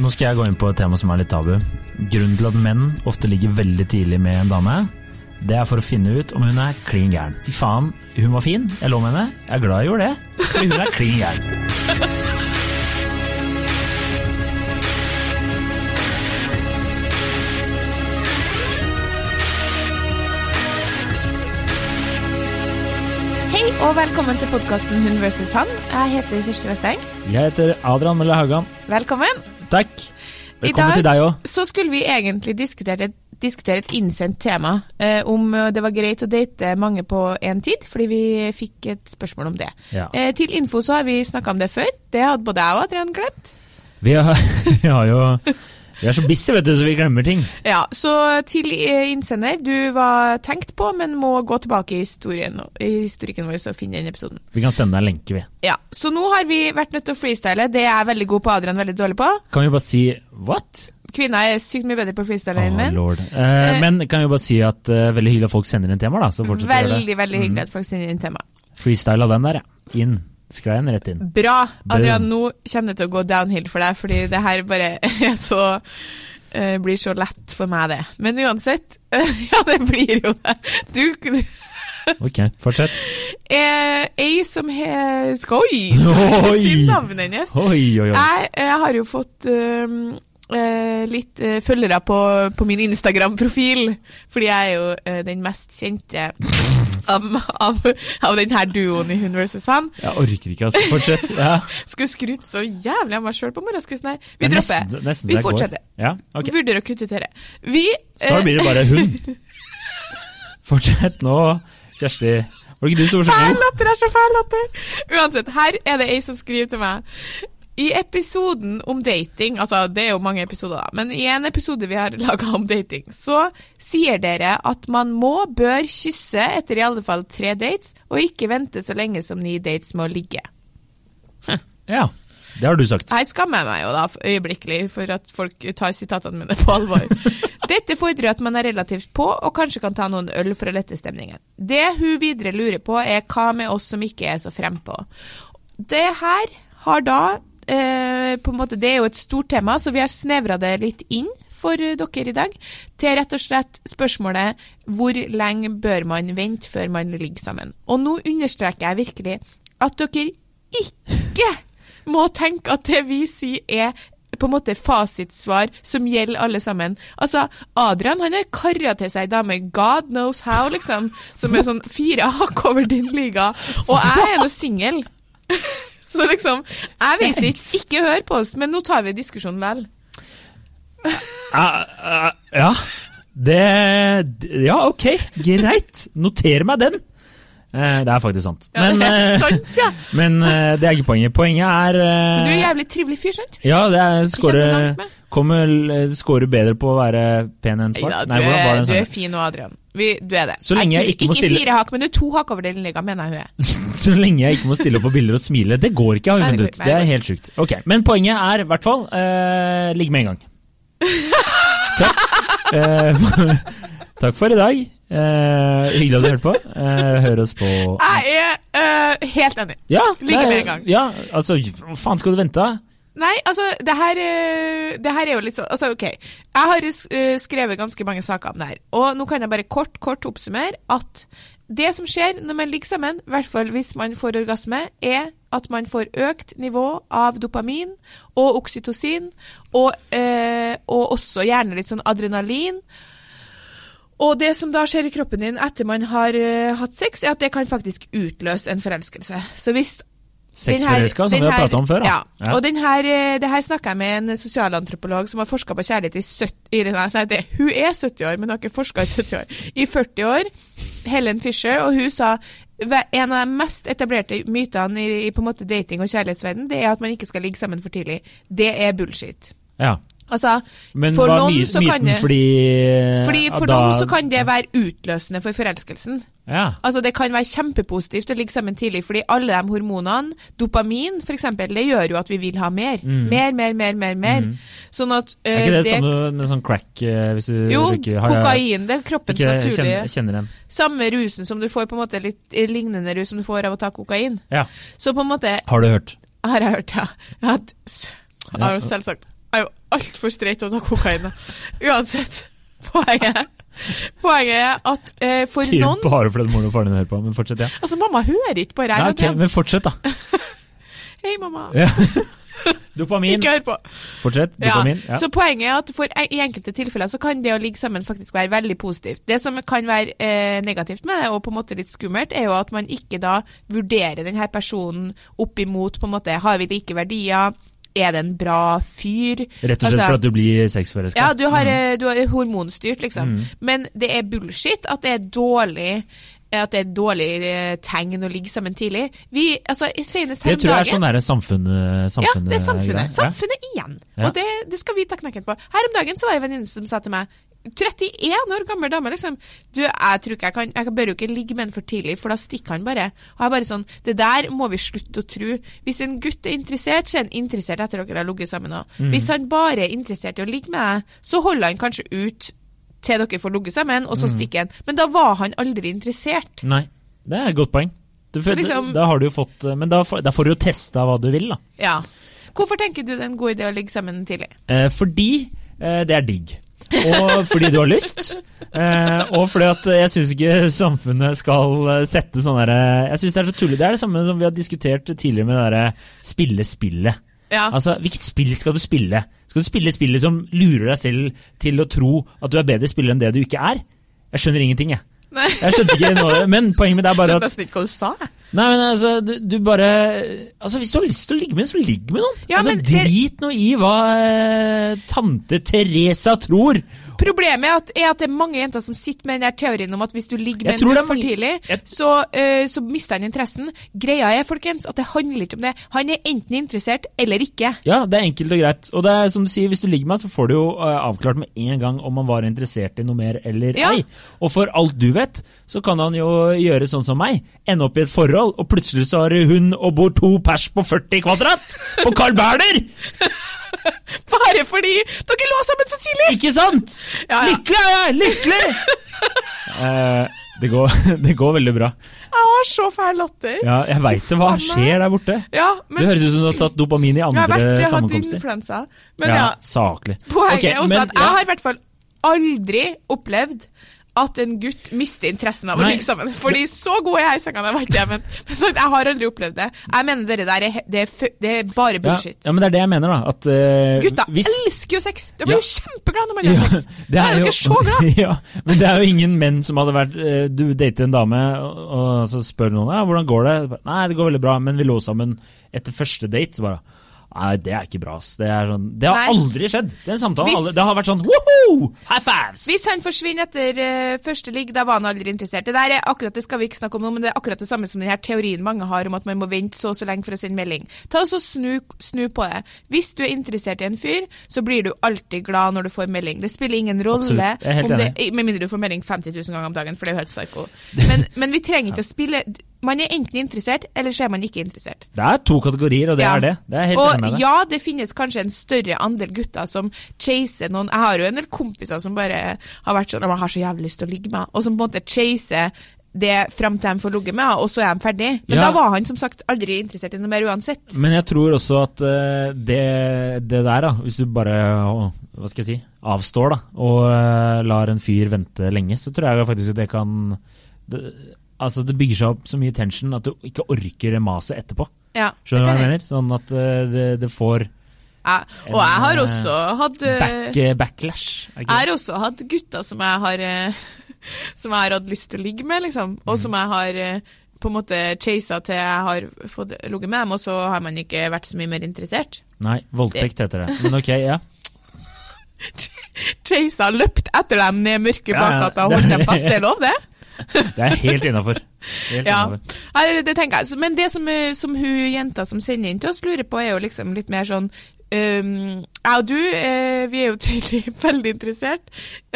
Nå skal jeg gå inn på et tema som er litt tabu. Grunnen til at menn ofte ligger veldig tidlig med en dame, det er for å finne ut om hun er klin gæren. Fy faen, hun var fin, jeg lå med henne, jeg er glad jeg gjorde det, For hun er klin gæren. Og velkommen til podkasten Hun versus han. Jeg heter Kirsti Westeng. Jeg heter Adrian Mølle Haugan. Velkommen. Takk. Velkommen dag- til deg òg. Så skulle vi egentlig diskutere et, diskutere et innsendt tema, eh, om eh, det var greit å date mange på én tid, fordi vi fikk et spørsmål om det. Ja. Eh, til info så har vi snakka om det før. Det hadde både jeg og Adrian glemt. Vi har, vi har jo Vi er så busy, vet du, så vi glemmer ting. Ja, Så til eh, innsender, du var tenkt på, men må gå tilbake i historien, i historikken vår og finne den episoden. Vi kan sende deg en lenke, vi. Ja, Så nå har vi vært nødt til å freestyle. Det er jeg veldig god på, Adrian veldig dårlig på. Kan vi bare si what? Kvinner er sykt mye bedre på freestyle enn menn. lord. Eh, men kan vi bare si at uh, veldig hyggelig at folk sender inn temaer, da. Veldig, veldig hyggelig at folk sender inn tema. Freestyle av den der, ja. Inn. Sklei den rett inn. Bra! Adrian, nå kommer det til å gå downhill for deg, fordi det her bare er så uh, blir så lett for meg, det. Men uansett Ja, det blir jo det. Du, du Ok, fortsett. eh, Ei som har Skal oi! navn Si navnet hennes. Oi, oi, oi. Jeg, jeg har jo fått eh, litt uh, følgere på, på min Instagram-profil, fordi jeg er jo uh, den mest kjente av, av, av denne duoen i Hun vs. Han. Jeg orker ikke, altså. Fortsett. Ja. Skulle skrutt så jævlig av meg sjøl på morgenskvisten her. Vi er dropper. nesten- nesten Vi fortsetter. Ja, okay. Vurderer å kutte ut dette. Vi Så da eh, blir det bare hun. Fortsett nå, Kjersti. Var det ikke du som var så Fæl god? latter er så fæl latter! Uansett, her er det ei som skriver til meg. I episoden om dating, altså det er jo mange episoder, da, men i en episode vi har laga om dating, så sier dere at man må, bør kysse etter i alle fall tre dates, og ikke vente så lenge som ni dates med å ligge. Ja, det har du sagt. Her skammer jeg meg jo da øyeblikkelig for at folk tar sitatene mine på alvor. Dette fordrer at man er relativt på, og kanskje kan ta noen øl for å lette stemningen. Det hun videre lurer på, er hva med oss som ikke er så frempå. Det her har da eh, på en måte, Det er jo et stort tema, så vi har snevra det litt inn for eh, dere i dag. Til rett og slett spørsmålet hvor lenge bør man vente før man ligger sammen. Og nå understreker jeg virkelig at dere ikke må tenke at det vi sier er på en måte fasitsvar som gjelder alle sammen. Altså, Adrian han har kara til seg ei dame, God knows how, liksom, som er sånn fire hakk over din liga, og jeg er nå singel. Så liksom, jeg vet ikke, ikke hør på oss, men nå tar vi diskusjonen vel. Ja. Det Ja, ok. Greit. Noter meg den. Eh, det er faktisk sant. Ja, Men, det er eh, sant, ja. men eh, det er ikke poenget. Poenget er Du er en jævlig trivelig fyr, sant? Ja, det er med. Kommer eh, scorer bedre på å være pen enn svart? Neida, du, Nei, er, du er fin nå, Adrian. Vi, du er det. Jeg ikke Ikke stille- fire hakk, men du er to hakk over den liga, mener jeg hun er. Så lenge jeg ikke må stille opp på bilder og smile. Det går ikke, har vi funnet ut. Det er helt sjukt. Ok, Men poenget er i hvert fall eh, ligg med en gang. Takk. Eh, takk for i dag. Eh, hyggelig at du hørte på. Eh, hør oss på Jeg er helt enig. Ja, Ligge er- med en gang. Ja, altså, hva faen skal du vente? Nei, altså, det her, øh, det her er jo litt sånn Altså, OK. Jeg har øh, skrevet ganske mange saker om det her. Og nå kan jeg bare kort, kort oppsummere at det som skjer når man ligger sammen, i hvert fall hvis man får orgasme, er at man får økt nivå av dopamin og oksytocin, og, eh, og også gjerne litt sånn adrenalin. Og det som da skjer i kroppen din etter man har uh, hatt sex, er at det kan faktisk utløse en forelskelse. Så hvis Sexforelska, som den vi har prata om før. Ja. Ja. Og den her, eh, det her snakker jeg med en sosialantropolog som har forska på kjærlighet i 70 i, nei, det, Hun er 70 år, men har ikke forska i 70 år. I 40 år. Helen Fisher, og hun sa "Ve- en av de mest etablerte mytene i, i på en måte dating- og kjærlighetsverden, det er at man ikke skal ligge sammen for tidlig. Det er bullshit. Ja. Altså, Men for hva er noen så kan det fordi fordi For da- noen så kan det være utløsende for forelskelsen. Ja. Altså Det kan være kjempepositivt å ligge sammen tidlig, fordi alle de hormonene, dopamin f.eks., det gjør jo at vi vil ha mer. Mer, mer, mer, mer. mer. Sånn at uh, Er eh, ikke det, samme med sånn crack eh, hvis du Jo, bruker- har kokain. Det er kroppens Ikke naturlige kjenner, den. Samme rusen som du får, på en måte litt eh, lignende rus som du får av å ta kokain. Ja. Så på en måte Har du hørt? har jeg hørt, ja. At, har, hatt- selvsagt altfor streit å ta kokain. Uansett. Poenget Poenget er at eh, for Sier noen du bare fordi moren og faren din hører på, men fortsett, ja. Altså, mamma hører ikke på det her. Nei, vet du. ok, men fortsett, da. Hei, mamma. Ja. Dopamin. Ikke hør på. Fortsett. Ja, Dopamin. Ja. Så poenget er at for, i enkelte tilfeller så kan det å ligge sammen faktisk være veldig positivt. Det som kan være eh, negativt med det, og på en måte litt skummelt, er jo at man ikke da vurderer denne personen opp imot på en måte, har vi like verdier, er det en bra fyr? Rett og slett for at du blir sexforelska? Ja, du, har, mm. du er hormonstyrt, liksom. Mm. Men det er bullshit at det er dårlig at det er dårlig eh, tegn å ligge sammen tidlig. Vi, altså, Senest her Det tror jeg er dagen sånn derre samfunnet, samfunnet ja, det er samfunnet. greier. Samfunnet igjen. Ja. Og det, det skal vi ta knekken på. Her om dagen så var det en venninne som sa til meg 31 år gammel dame, liksom. Du, jeg tror ikke jeg kan Jeg bør jo ikke ligge med en for tidlig, for da stikker han bare. Og jeg bare sånn Det der må vi slutte å tro. Hvis en gutt er interessert, så er han interessert etter dere har ligget sammen òg. Mm. Hvis han bare er interessert i å ligge med deg, så holder han kanskje ut til dere får ligget sammen, og så Mm. stikker han. Men da var han aldri interessert. Nei, det er et godt poeng. Du, for, liksom- da har du jo fått Men da, får- da får du jo testa hva du vil, da. Ja. Hvorfor tenker du det er en god idé å ligge sammen tidlig? Eh, fordi eh, det er digg. Og fordi du har lyst. Eh, og fordi at jeg syns ikke samfunnet skal eh, sette sånn derre Jeg syns det er så tullete. Det er det samme som vi har diskutert tidligere med det derre spille spillet. Ja. Altså, hvilket spill skal du spille? Skal du spille spillet som lurer deg selv til å tro at du er bedre spiller enn det du ikke er? Jeg skjønner ingenting, jeg. Nei. Jeg skjønte ikke noe, men poenget mitt er bare Skjønte nesten ikke hva du sa. jeg. Nei, men altså, du, du bare Altså, Hvis du har lyst til å ligge med en, så ligg med noen. Ja, altså, men det- Drit nå i hva eh, tante Teresa tror. Problemet er at, er at det er mange jenter som sitter med den der teorien om at hvis du ligger med en for tidlig, Jeg- så, uh, så mister han interessen. Greia er folkens, at det handler ikke om det. Han er enten interessert eller ikke. Ja, det er enkelt og greit. Og det er som du sier, hvis du ligger med han, så får du jo uh, avklart med en gang om han var interessert i noe mer eller Ja. ei. Og for alt du vet, så kan han jo gjøre sånn som meg. Ende opp i et forhold, og plutselig så har hun og bor to pers på 40 kvadrat! På Carl Berner! Bare fordi dere lå sammen så tidlig! Ikke sant? Ja, ja. Lykkelig er jeg! Lykkelig! Eh, det, går, det går veldig bra. Jeg har så fæl latter. Ja, Ja, jeg veit det. Hva skjer der borte? men Det høres ut som du har tatt dopamin i andre sammenkomster. jeg har vært, jeg har hatt influensa. Men ja, saklig. poenget okay, er også men, at jeg har i hvert fall aldri opplevd at en gutt mister interessen av å ligge sammen. Fordi så god er jeg i senga, det vet jeg, men, men sagt, jeg har aldri opplevd det. Jeg mener det der er, det er, det er bare bullshit. ja, men det er det jeg mener, da. At uh, Gutta hvis, elsker jo sex! De blir Ja. jo kjempeglade når man gjør sex. det er er ikke så glad. ja, men det er jo ingen menn som hadde vært uh, Du dater en dame, og, og så spør noen ja, hvordan går det. Nei, det går veldig bra, men vi lå sammen etter første date. Så bare Nei, det er ikke bra. ass. Det, er sånn, det har Nei. aldri skjedd. Den samtalen Hvis- aldri, Det har vært sånn woho! High fives! Hvis han forsvinner etter eh, første ligg, da var han aldri interessert. Det der er akkurat, det skal vi ikke snakke om nå, men det er akkurat det samme som den her teorien mange har om at man må vente så og så lenge for å sende melding. Ta oss og snu, snu på det. Hvis du er interessert i en fyr, så blir du alltid glad når du får melding. Det spiller ingen rolle Absolutt. Jeg er helt om det, med mindre du får melding 50 000 ganger om dagen, for det er jo helt psycho. Men, men vi trenger ikke å spille Man er enten interessert, eller så er man ikke interessert. Det er to kategorier, og det Ja. er det. Det er helt og deg. ja, det finnes kanskje en større andel gutter som chaser noen Jeg har jo en del kompiser som bare har vært sånn «Å, Jeg har så jævlig lyst til å ligge med Og som på en måte chaser det fram til de får ligget med, og så er de ferdig. Men Ja. da var han som sagt aldri interessert i noe mer uansett. Men jeg tror også at eh, det, det der, da, hvis du bare hva skal jeg si, avstår da, og eh, lar en fyr vente lenge, så tror jeg faktisk at det kan det, Altså, det bygger seg opp så mye tension at du ikke orker maset etterpå. Ja, Skjønner du hva jeg mener? Sånn at uh, det, det får Ja, og jeg har En, også hatt eh, back, eh, backlash. Okay. Jeg har også hatt gutter som jeg har eh, Som jeg har hatt lyst til å ligge med, liksom. Og Mm. som jeg har eh, på en måte chasa til jeg har fått ligget med dem, og så har man ikke vært så mye mer interessert. Nei, voldtekt heter det. Men ok, ja. Chasa, løpt etter dem ned mørke bakgata og holdt dem fast. Det er lov, det? Det er helt innafor. Ja. det tenker jeg. Men det som, eh, som hun jenta som sender inn til oss, lurer på, er jo liksom litt mer sånn um, Jeg og du, uh, vi er jo tydelig veldig interessert.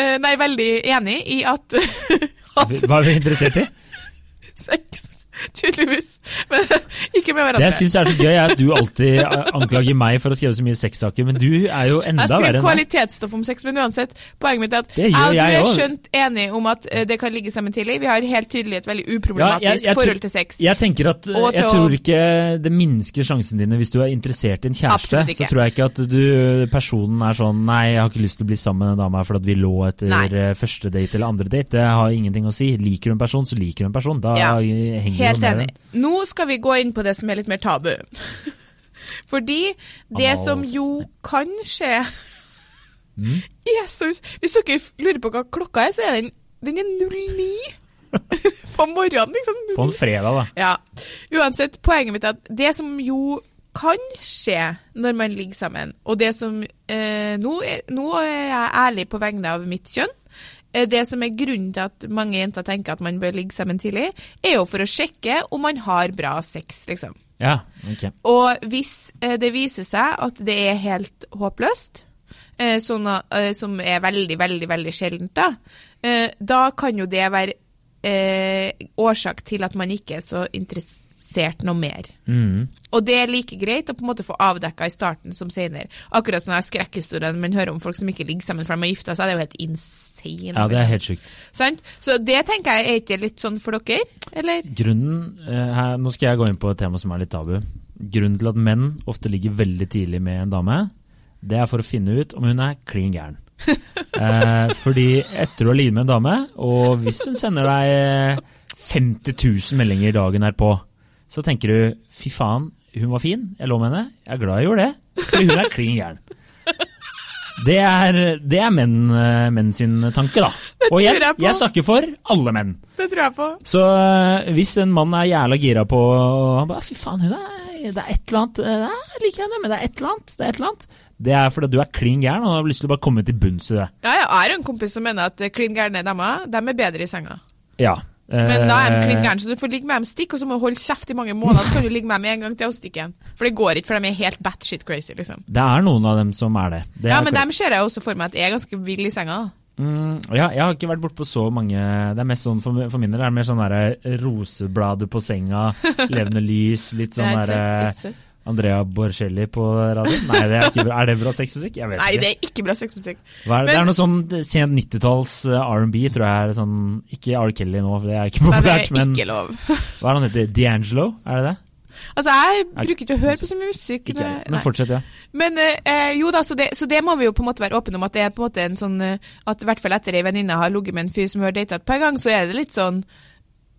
uh, nei, veldig enig i at, at Hva er vi interessert i? sex Tydeligvis. Men ikke med hverandre. Det jeg syns er så gøy, er at du alltid eh, anklager meg for å skrive så mye sexsaker, men du er jo enda Jeg verre skriver enn meg. kvalitetsstoff om sex, men uansett, poenget mitt er at jeg og du er skjønt enige om at eh, det kan ligge sammen tidlig. Vi har helt tydelig et veldig Ja, uproblematisk jeg- jeg forhold til sex. Jeg tenker at eh, jeg tror ikke det minsker sjansene dine hvis du er interessert i en kjæreste. Så tror jeg ikke at du, personen er sånn Nei, jeg har ikke lyst til å bli sammen med en dame fordi vi lå etter Nei. første date eller andre date. Det har ingenting å si. Liker du en person, så liker du en person. Da Ja, henger Helt enig. Nå skal vi gå inn på det som er litt mer tabu. Fordi det Anal som jo kan skje Mm. Jesus! Hvis dere lurer på hva klokka er, så er den, den er 09 på morgenen, liksom. På en fredag, da. Ja. Uansett, poenget mitt er at det som jo kan skje når man ligger sammen, og det som eh, nå, er, nå er jeg ærlig på vegne av mitt kjønn. Eh, Det som er grunnen til at mange jenter tenker at man bør ligge sammen tidlig, er jo for å sjekke om man har bra sex, liksom. Ja, ok. Og hvis eh, det viser seg at det er helt håpløst, eh, sånn som er veldig, veldig, veldig sjeldent, da, da kan jo det være eh, årsak til at man ikke er så interessert noe mer. Mm. Og det er like greit å på en måte få avdekka i starten som senere. Akkurat som her skrekkhistoriene man hører om folk som ikke ligger sammen for de har gifta seg, det er jo helt insane. Ja, det er helt sjukt. Sant? Så det tenker jeg er ikke litt sånn for dere, eller? Grunnen eh, her, Nå skal jeg gå inn på et tema som er litt tabu. Grunnen til at menn ofte ligger veldig tidlig med en dame, det er for å finne ut om hun er klin gæren. eh, fordi etter å ha ligget med en dame, og hvis hun sender deg eh, 50 000 meldinger dagen herpå, så tenker du fy faen, hun var fin, jeg lå med henne, jeg er glad jeg gjorde det, for hun er klin gæren. Det er, det er menn, eh, menn sin tanke, da. Og jeg, jeg snakker for alle menn. Det tror jeg på. Så øh, hvis en mann er jævla gira på og Han bare 'fy faen, hun er, det er et eller annet øh, Jeg liker henne, men det er et eller annet'. Det er et eller annet Det er fordi du er klin gæren og har lyst til å bare komme til bunns i det. Ja, jeg har en kompis som mener at eh, klin gærne damer de er bedre i senga. Ja. Men da er de klin Eh, gærne, så du får ligge med dem stikk, og så må du holde kjeft i mange måneder, så kan du ligge med dem en gang til og stikke igjen. For det går ikke, for de er helt batshit crazy, liksom. Det er noen av dem som er det. det Ja, er men dem ser jeg også for meg at jeg er ganske vill i senga. da. Mm, ja, jeg har ikke vært bortpå så mange Det er mest sånn for, for min del er det mer sånn derre roseblader på senga, levende lys, litt sånn er derre Andrea Borcelli på radioen. Nei, det er ikke bra. Er det bra sexmusikk? Jeg vet Nei, ikke. det er ikke bra sexmusikk. Det? det er noe sånn sent 90-talls eh, R&B, tror jeg er sånn Ikke R. Kelly nå, for det er ikke Men det populært, er ikke lov. hva er det han heter? D'Angelo, er det det? Altså, jeg bruker ikke å høre på så mye musikk. Ikke men fortsett, ja. Men eh, jo da, så det, så det må vi jo på en måte være åpne om, at det er på en måte en sånn eh, At i hvert fall etter ei venninne har ligget med en fyr som hun har data et par ganger, så er det litt sånn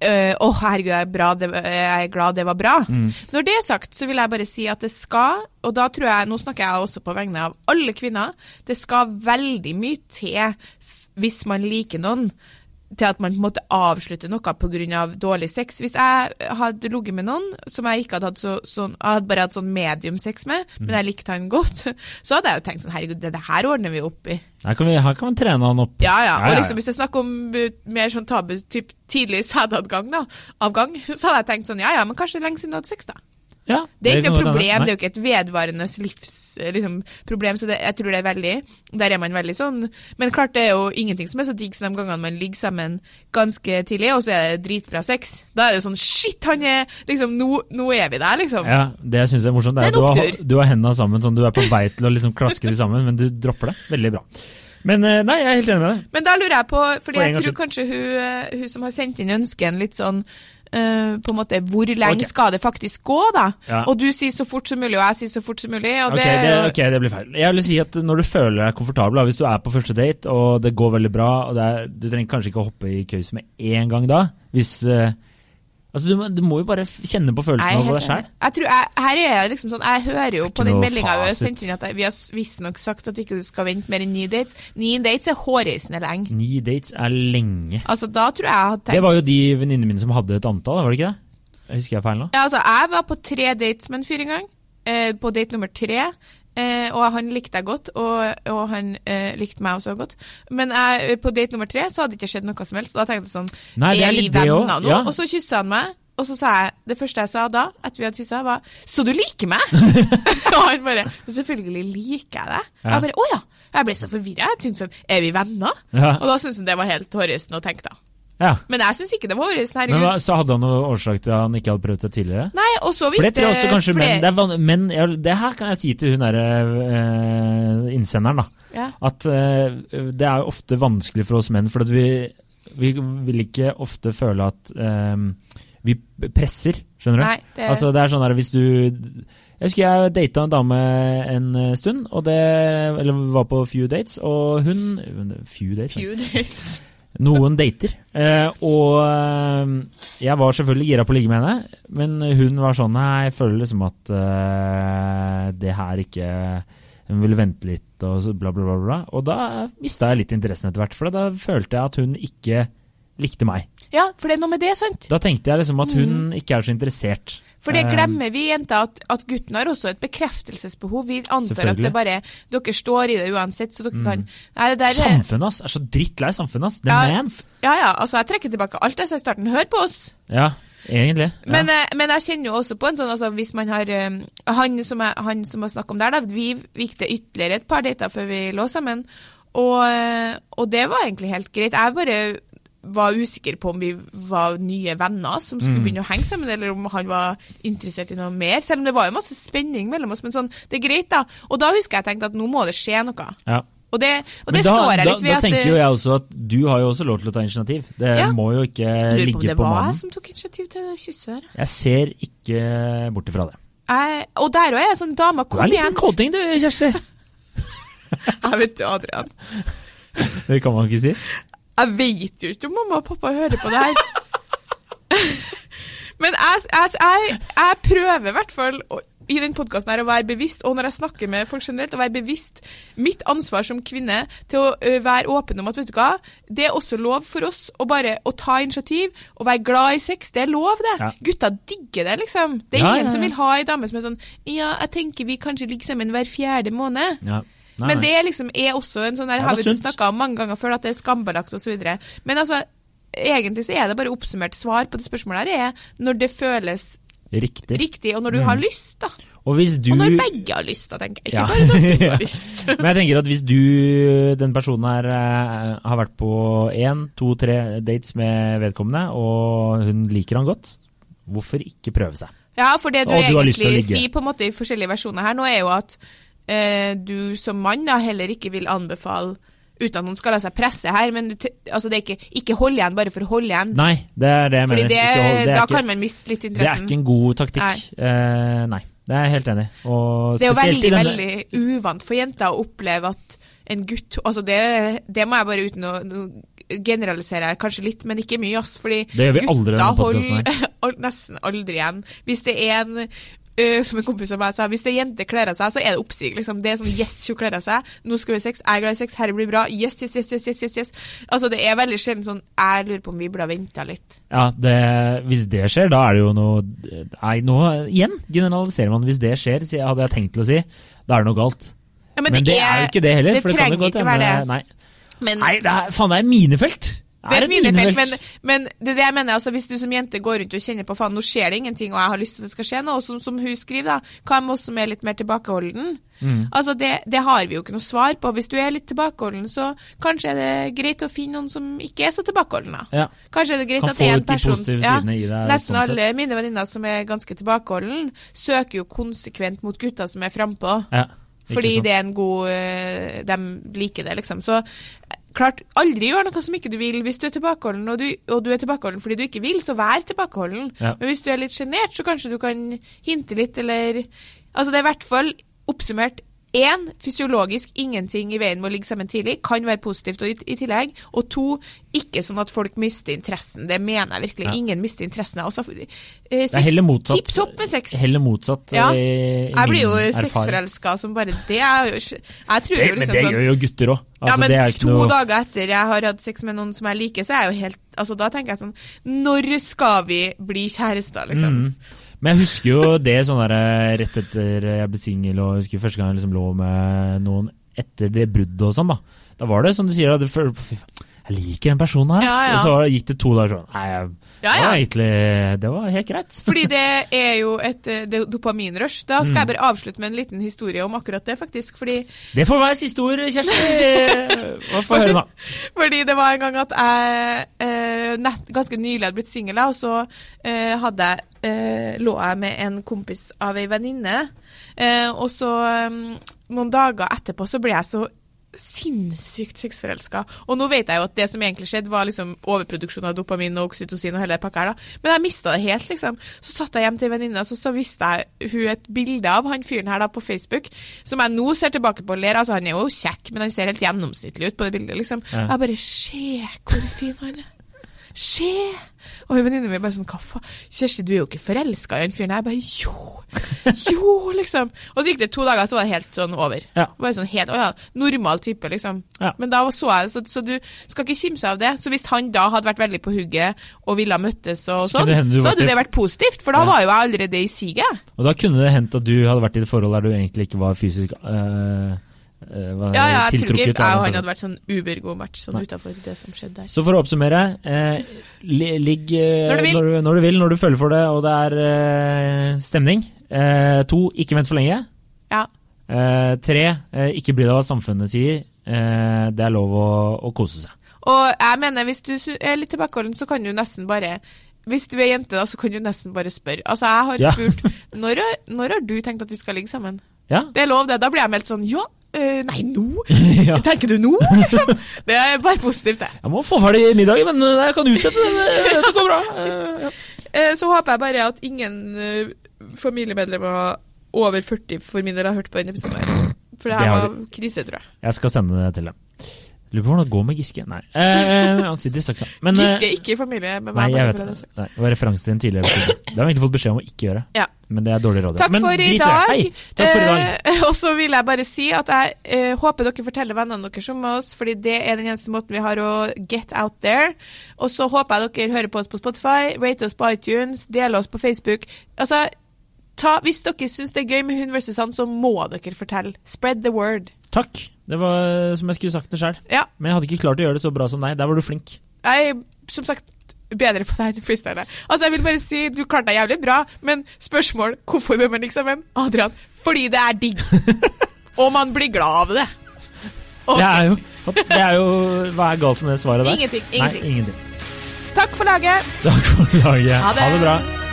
eh, Å, herregud, jeg er, bra, det, jeg er glad det var bra. Mm. Når det er sagt, så vil jeg bare si at det skal, og da tror jeg, nå snakker jeg også på vegne av alle kvinner, det skal veldig mye til hvis man liker noen, til at man måte avslutter noe pga. dårlig sex. Hvis jeg hadde ligget med noen som jeg ikke hadde hatt så, sånn, jeg hadde bare hatt sånn medium sex med, men jeg likte han godt, så hadde jeg jo tenkt sånn herregud, det, det her ordner vi opp i. Her kan, vi, her kan man trene han opp. Ja, ja. Og liksom hvis det er snakk om uh, mer sånn tabu, typ tidlig sædavgang, da, avgang, så hadde jeg tenkt sånn ja ja, men kanskje er lenge siden du hadde sex, da. Ja, Det er ikke noe problem, det er jo ikke et vedvarende livsproblem, liksom, så det, jeg tror det er veldig Der er man veldig sånn. Men klart det er jo ingenting som er så digg som de gangene man ligger sammen ganske tidlig, og så er det dritbra sex. Da er det jo sånn Shit, han er liksom Nå, nå er vi der, liksom. Ja, Det jeg syns er morsomt, det er Det er at du har, du har hendene sammen sånn, du er på vei til å liksom klaske de sammen, men du dropper det. Veldig bra. Men eh, nei, jeg er helt enig med deg. Men da lurer jeg på, fordi For jeg tror kanskje hun, eh, hun som har sendt inn ønsken litt sånn eh, på en måte, Hvor lenge okay. skal det faktisk gå, da? Ja. Og du sier så fort som mulig, og jeg sier så fort som mulig. Og Ok, det, det, ok, det blir feil. Jeg vil si at Når du føler deg komfortabel, hvis du er på første date og det går veldig bra og det er, Du trenger kanskje ikke å hoppe i køys med én gang da. Hvis eh, Altså, du, du må jo bare kjenne på følelsen av deg sjøl. her er jeg liksom sånn, jeg hører jo på den meldinga vi har sendt inn at vi har visstnok sagt at ikke du skal vente mer enn ni dates. Ni dates er hårreisende lenge. Ni dates er lenge. Altså, da tror jeg jeg hadde Det var jo de venninnene mine som hadde et antall, var det ikke det? Jeg husker jeg feil nå? ja, altså, Jeg var på tre dates med en fyr en gang. Eh, på date nummer tre. Eh, og han likte jeg godt, og, og han eh, likte meg også godt. Men jeg, på date nummer tre så hadde det ikke skjedd noe som helst. Og da tenkte jeg sånn Nei, det er vi venner nå? ja. Og så kyssa han meg. Og så sa jeg, Det første jeg sa da, etter vi hadde kyssa, var 'Så du liker meg?' og han bare 'Selvfølgelig liker jeg deg'. Ja. jeg bare 'Å ja'. Jeg ble så forvirra. Jeg tenkte sånn 'Er vi venner?' Ja. Og da syntes han det var helt hårreisende å tenke, da. Ja. Men jeg syns ikke det var. Men Herregud. hva, Så hadde han noen årsak til at han ikke hadde prøvd seg tidligere? Nei, og så For det tror jeg også kanskje flere- menn det, men jeg, det her kan jeg si til hun derre uh, innsenderen, da. ja. At uh, det er ofte vanskelig for oss menn, for at vi, vi vil ikke ofte føle at eh, vi presser, skjønner du? Nei, det Altså det er sånn der hvis du Jeg husker jeg data en dame en eh, stund, og det Eller var på few dates, og hun Few dates? Few days. Noen dater. Eh, og eh, jeg var selvfølgelig gira på å ligge med henne, men hun var sånn jeg føler liksom at eh, det her ikke Hun ville vente litt og bla, bla, bla. bla. Og da mista jeg litt interessen etter hvert, for da følte jeg at hun ikke likte meg. Ja, for det er noe med det, sant? Da tenkte jeg liksom at hun ikke er så interessert. For det Eh, glemmer vi jenter, at, at gutten har også et bekreftelsesbehov. Vi antar at det bare Dere står i det uansett, så dere Mm. kan Nei, det der er Samfunnet, ass! Er så drittlei samfunnet, ass! The Ja. man! Ja ja, altså jeg trekker tilbake alt jeg sa i starten. Hør på oss! Ja, egentlig. Ja. Men, eh, men jeg kjenner jo også på en sånn altså hvis man har eh, Han som jeg, han som har snakket om der, da, vi gikk det ytterligere et par dater før vi lå sammen. Og, og det var egentlig helt greit. Jeg bare var usikker på om vi var nye venner som skulle Mm. begynne å henge sammen, eller om han var interessert i noe mer. Selv om det var jo masse spenning mellom oss. Men sånn, det er greit, da. Og da husker jeg tenkte at nå må det skje noe. ja. Og det, og det da, står jeg litt ved da at tenker jo jeg også at du har jo også lov til å ta initiativ. Det Ja. må jo ikke lurer på ligge det på var jeg mannen. som tok initiativ til det kysset der. Jeg ser ikke bort ifra det. Jeg, og der òg er jeg sånn dame, Du er litt igjen. en kåting du, Kjersti. Jeg vet du, Adrian. Det kan man ikke si. Jeg vet jo ikke om mamma og pappa hører på det her. Men jeg, jeg, jeg, jeg prøver i hvert fall i den podkasten her å være bevisst, og når jeg snakker med folk generelt, å være bevisst mitt ansvar som kvinne til å være åpen om at vet du hva, det er også lov for oss å bare å ta initiativ og være glad i sex. Det er lov, det. Ja. Gutta digger det, liksom. Det er Ja, ingen ja, ja. som vil ha ei dame som er sånn Ja, jeg tenker vi kanskje ligger sammen hver fjerde måned. Nei, Men det liksom er også en sånn der, har vi snakka om mange ganger før, at det er skambelagt osv. Men altså, egentlig så er det bare oppsummert svar på det spørsmålet her, er når det føles Riktig. riktig, og når du Mm. har lyst, da. Og du Og når begge har lyst, da, tenker jeg. Ikke Ja. bare når begge har lyst. Men jeg tenker at hvis du, den personen her, eh, har vært på én, to, tre dates med vedkommende, og hun liker han godt, hvorfor ikke prøve seg? Ja, for det du, Og du egentlig sier på en måte i forskjellige versjoner her nå, er jo at eh, du som mann da heller ikke vil anbefale uten at noen skal la seg presse her, men du, altså det er ikke, ikke hold igjen bare for å holde igjen. Nei, det er det jeg Fordi mener. det, Ikke hold- det da ikke- kan man miste litt interessen. Det er ikke en god taktikk. Eh, nei, det er jeg helt enig. Og Det er jo veldig, veldig uvant for jenter å oppleve at en gutt Altså, det, det må jeg bare uten å generalisere her, kanskje litt, men ikke mye, ass. Fordi Det gjør vi aldri gutta holder nesten aldri igjen. Hvis det er en øh, som en kompis av meg sa, hvis det er jente kler av seg, så er det oppsig. Liksom. Det er sånn yes, hun kler av seg. Nå skal vi ha sex. Jeg er glad i sex. Herre blir bra. Yes, yes, yes, yes, yes, yes, yes. Altså, det er veldig sjelden sånn Jeg lurer på om vi burde ha venta litt. Ja, det, hvis det skjer, da er det jo noe Nei, nå igjen generaliserer man. Hvis det skjer, hadde jeg tenkt til å si, da er det noe galt. Ja, Men, det, er jo ikke det heller. det for det kan jo trenger godt ikke være det. Nei, Men, nei det er, faen, det er minefelt! Det er et minefelt, men, men det er det jeg mener. altså Hvis du som jente går rundt og kjenner på faen, nå skjer det ingenting, og jeg har lyst til at det skal skje noe, og som, som hun skriver, da, hva med oss som er litt mer tilbakeholden? Mm. Altså det, det har vi jo ikke noe svar på. Hvis du er litt tilbakeholden, så kanskje er det greit å finne noen som ikke er så tilbakeholden, da. Ja. Kanskje er det greit Kan at en person ja, deg, Nesten sånn sett. alle mine venninner som er ganske tilbakeholden, søker jo konsekvent mot gutter som er frampå. Ja, Fordi det er en god eh, De liker det, liksom. Så klart, aldri gjør noe som ikke du vil. Hvis du er tilbakeholden, og du, og du er tilbakeholden fordi du ikke vil, så vær tilbakeholden. Ja. Men hvis du er litt sjenert, så kanskje du kan hinte litt, eller Altså, det er i hvert fall oppsummert Én, fysiologisk ingenting i veien med å ligge sammen tidlig, kan være positivt og i, i tillegg. Og to, ikke sånn at folk mister interessen. Det mener jeg virkelig. Ja. Ingen mister interessen. Altså, eh, Det er heller motsatt. Tipp topp med sex. Heller motsatt. Ja. i, i Jeg blir jo sexforelska som bare det. Er jo, jeg tror Det, jo men liksom det sånn gjør jo gutter òg. Altså, ja, men to noe dager etter jeg har hatt sex med noen som jeg liker, så er jeg jo helt Altså, da tenker jeg sånn Når skal vi bli kjærester, liksom? Mm. Men jeg husker jo det sånn der, eh, rett etter jeg ble singel, og jeg husker første gang jeg liksom lå med noen etter det bruddet og sånn, da. Da var det som du sier, da, faen, jeg liker den personen her. Ja, ja. Og så gikk det to dager sånn Nei, Ja, det var ja. egentlig Det var helt greit. Fordi det er jo et eh, det dopaminrush. Da skal jeg bare avslutte med en liten historie om akkurat det, faktisk. Fordi, Det får være siste ord, Kjersti. Hva får høre, da? fordi det var en gang at jeg eh, nett, ganske nylig hadde blitt singel, og så eh, hadde eh, lå jeg med en kompis av ei venninne. Eh, og så, eh, noen dager etterpå, så ble jeg så sinnssykt sexforelska. Og nå vet jeg jo at det som egentlig skjedde, var liksom overproduksjon av dopamin og oksytocin og hele pakka her, da. Men jeg mista det helt, liksom. Så satt jeg hjem til venninna, så, så viste jeg hun et bilde av han fyren her da på Facebook, som jeg nå ser tilbake på og ler. Altså, han er jo kjekk, men han ser helt gjennomsnittlig ut på det bildet, liksom. Ja. Jeg bare Se hvor fin han er. Se! Og venninna mi bare sånn Hva faen? Kjersti, du er jo ikke forelska i den fyren her. Jeg bare Jo! Jo, liksom. Og så gikk det to dager, så var det helt sånn over. Ja. Bare sånn helt, å ja, Normal type, liksom. Ja. Men da så jeg så, så du skal ikke kimse av det. Så hvis han da hadde vært veldig på hugget og ville ha møttes og sånn, så hadde det vært positivt, for da Ja. var jo jeg allerede i siget. Og da kunne det hendt at du hadde vært i et forhold der du egentlig ikke var fysisk øh, var Ja, ja, jeg tror ikke han hadde vært sånn ubergod match sånn utafor det som skjedde der. Så for å oppsummere, eh, ligg eh, Når. Når, du, når du vil, når du føler for det, og det er eh, stemning. Eh, to, ikke vent for lenge. Ja. Eh, tre, eh, ikke bry deg hva samfunnet sier. Eh, det er lov å, å kose seg. Og jeg mener, hvis du er litt tilbakeholden, så kan du nesten bare Hvis du er jente, da, så kan du nesten bare spørre. Altså, jeg har Ja. spurt når, har- når har du tenkt at vi skal ligge sammen? Ja? Det er lov, det. Da blir jeg meldt sånn Ja, øh, nei, nå? ja. Tenker du nå, liksom? Det er bare positivt, det. Jeg må få ferdig middagen, men eh, jeg kan utsette det. Det går bra. Uh, ja. Eh, Så håper jeg bare at ingen eh, familiemedlemmer over 40 for min del har hørt på denne episoden. For Det her var krise, tror jeg. Jeg skal sende det til dem. Lurer på hvordan det går med Giske. Nei, eh, han sitter i saksa. Men, eh, Giske er ikke i familie med Nei, jeg vet det. det. Nei, det var referanse til en tidligere episode. Det har vi egentlig fått beskjed om å ikke gjøre. Ja. Men det er dårlig råd. Takk Men for i dag. Hei, takk for i dag. Eh, og så vil jeg bare si at jeg eh, håper dere forteller vennene deres om oss, fordi det er den eneste måten vi har å get out there. Og så håper jeg dere hører på oss på Spotify, rate oss på iTunes, deler oss på Facebook. Altså, ta, hvis dere syns det er gøy med hund versus han, så må dere fortelle. Spread the word. Takk. Det var som jeg skulle sagt det sjøl. Ja. Men jeg hadde ikke klart å gjøre det så bra som deg. Der var du flink. Jeg er som sagt bedre på det her enn freestyle. Altså, jeg vil bare si du klarte deg jævlig bra, men spørsmål hvorfor bør man sammen? Adrian, fordi det er digg. Og man blir glad av det. Okay. Det er jo, det er jo Hva er galt med det svaret der? Ingenting. Nei, ingenting. ingenting. Takk for laget. Takk for laget. Ha det. Ha det bra.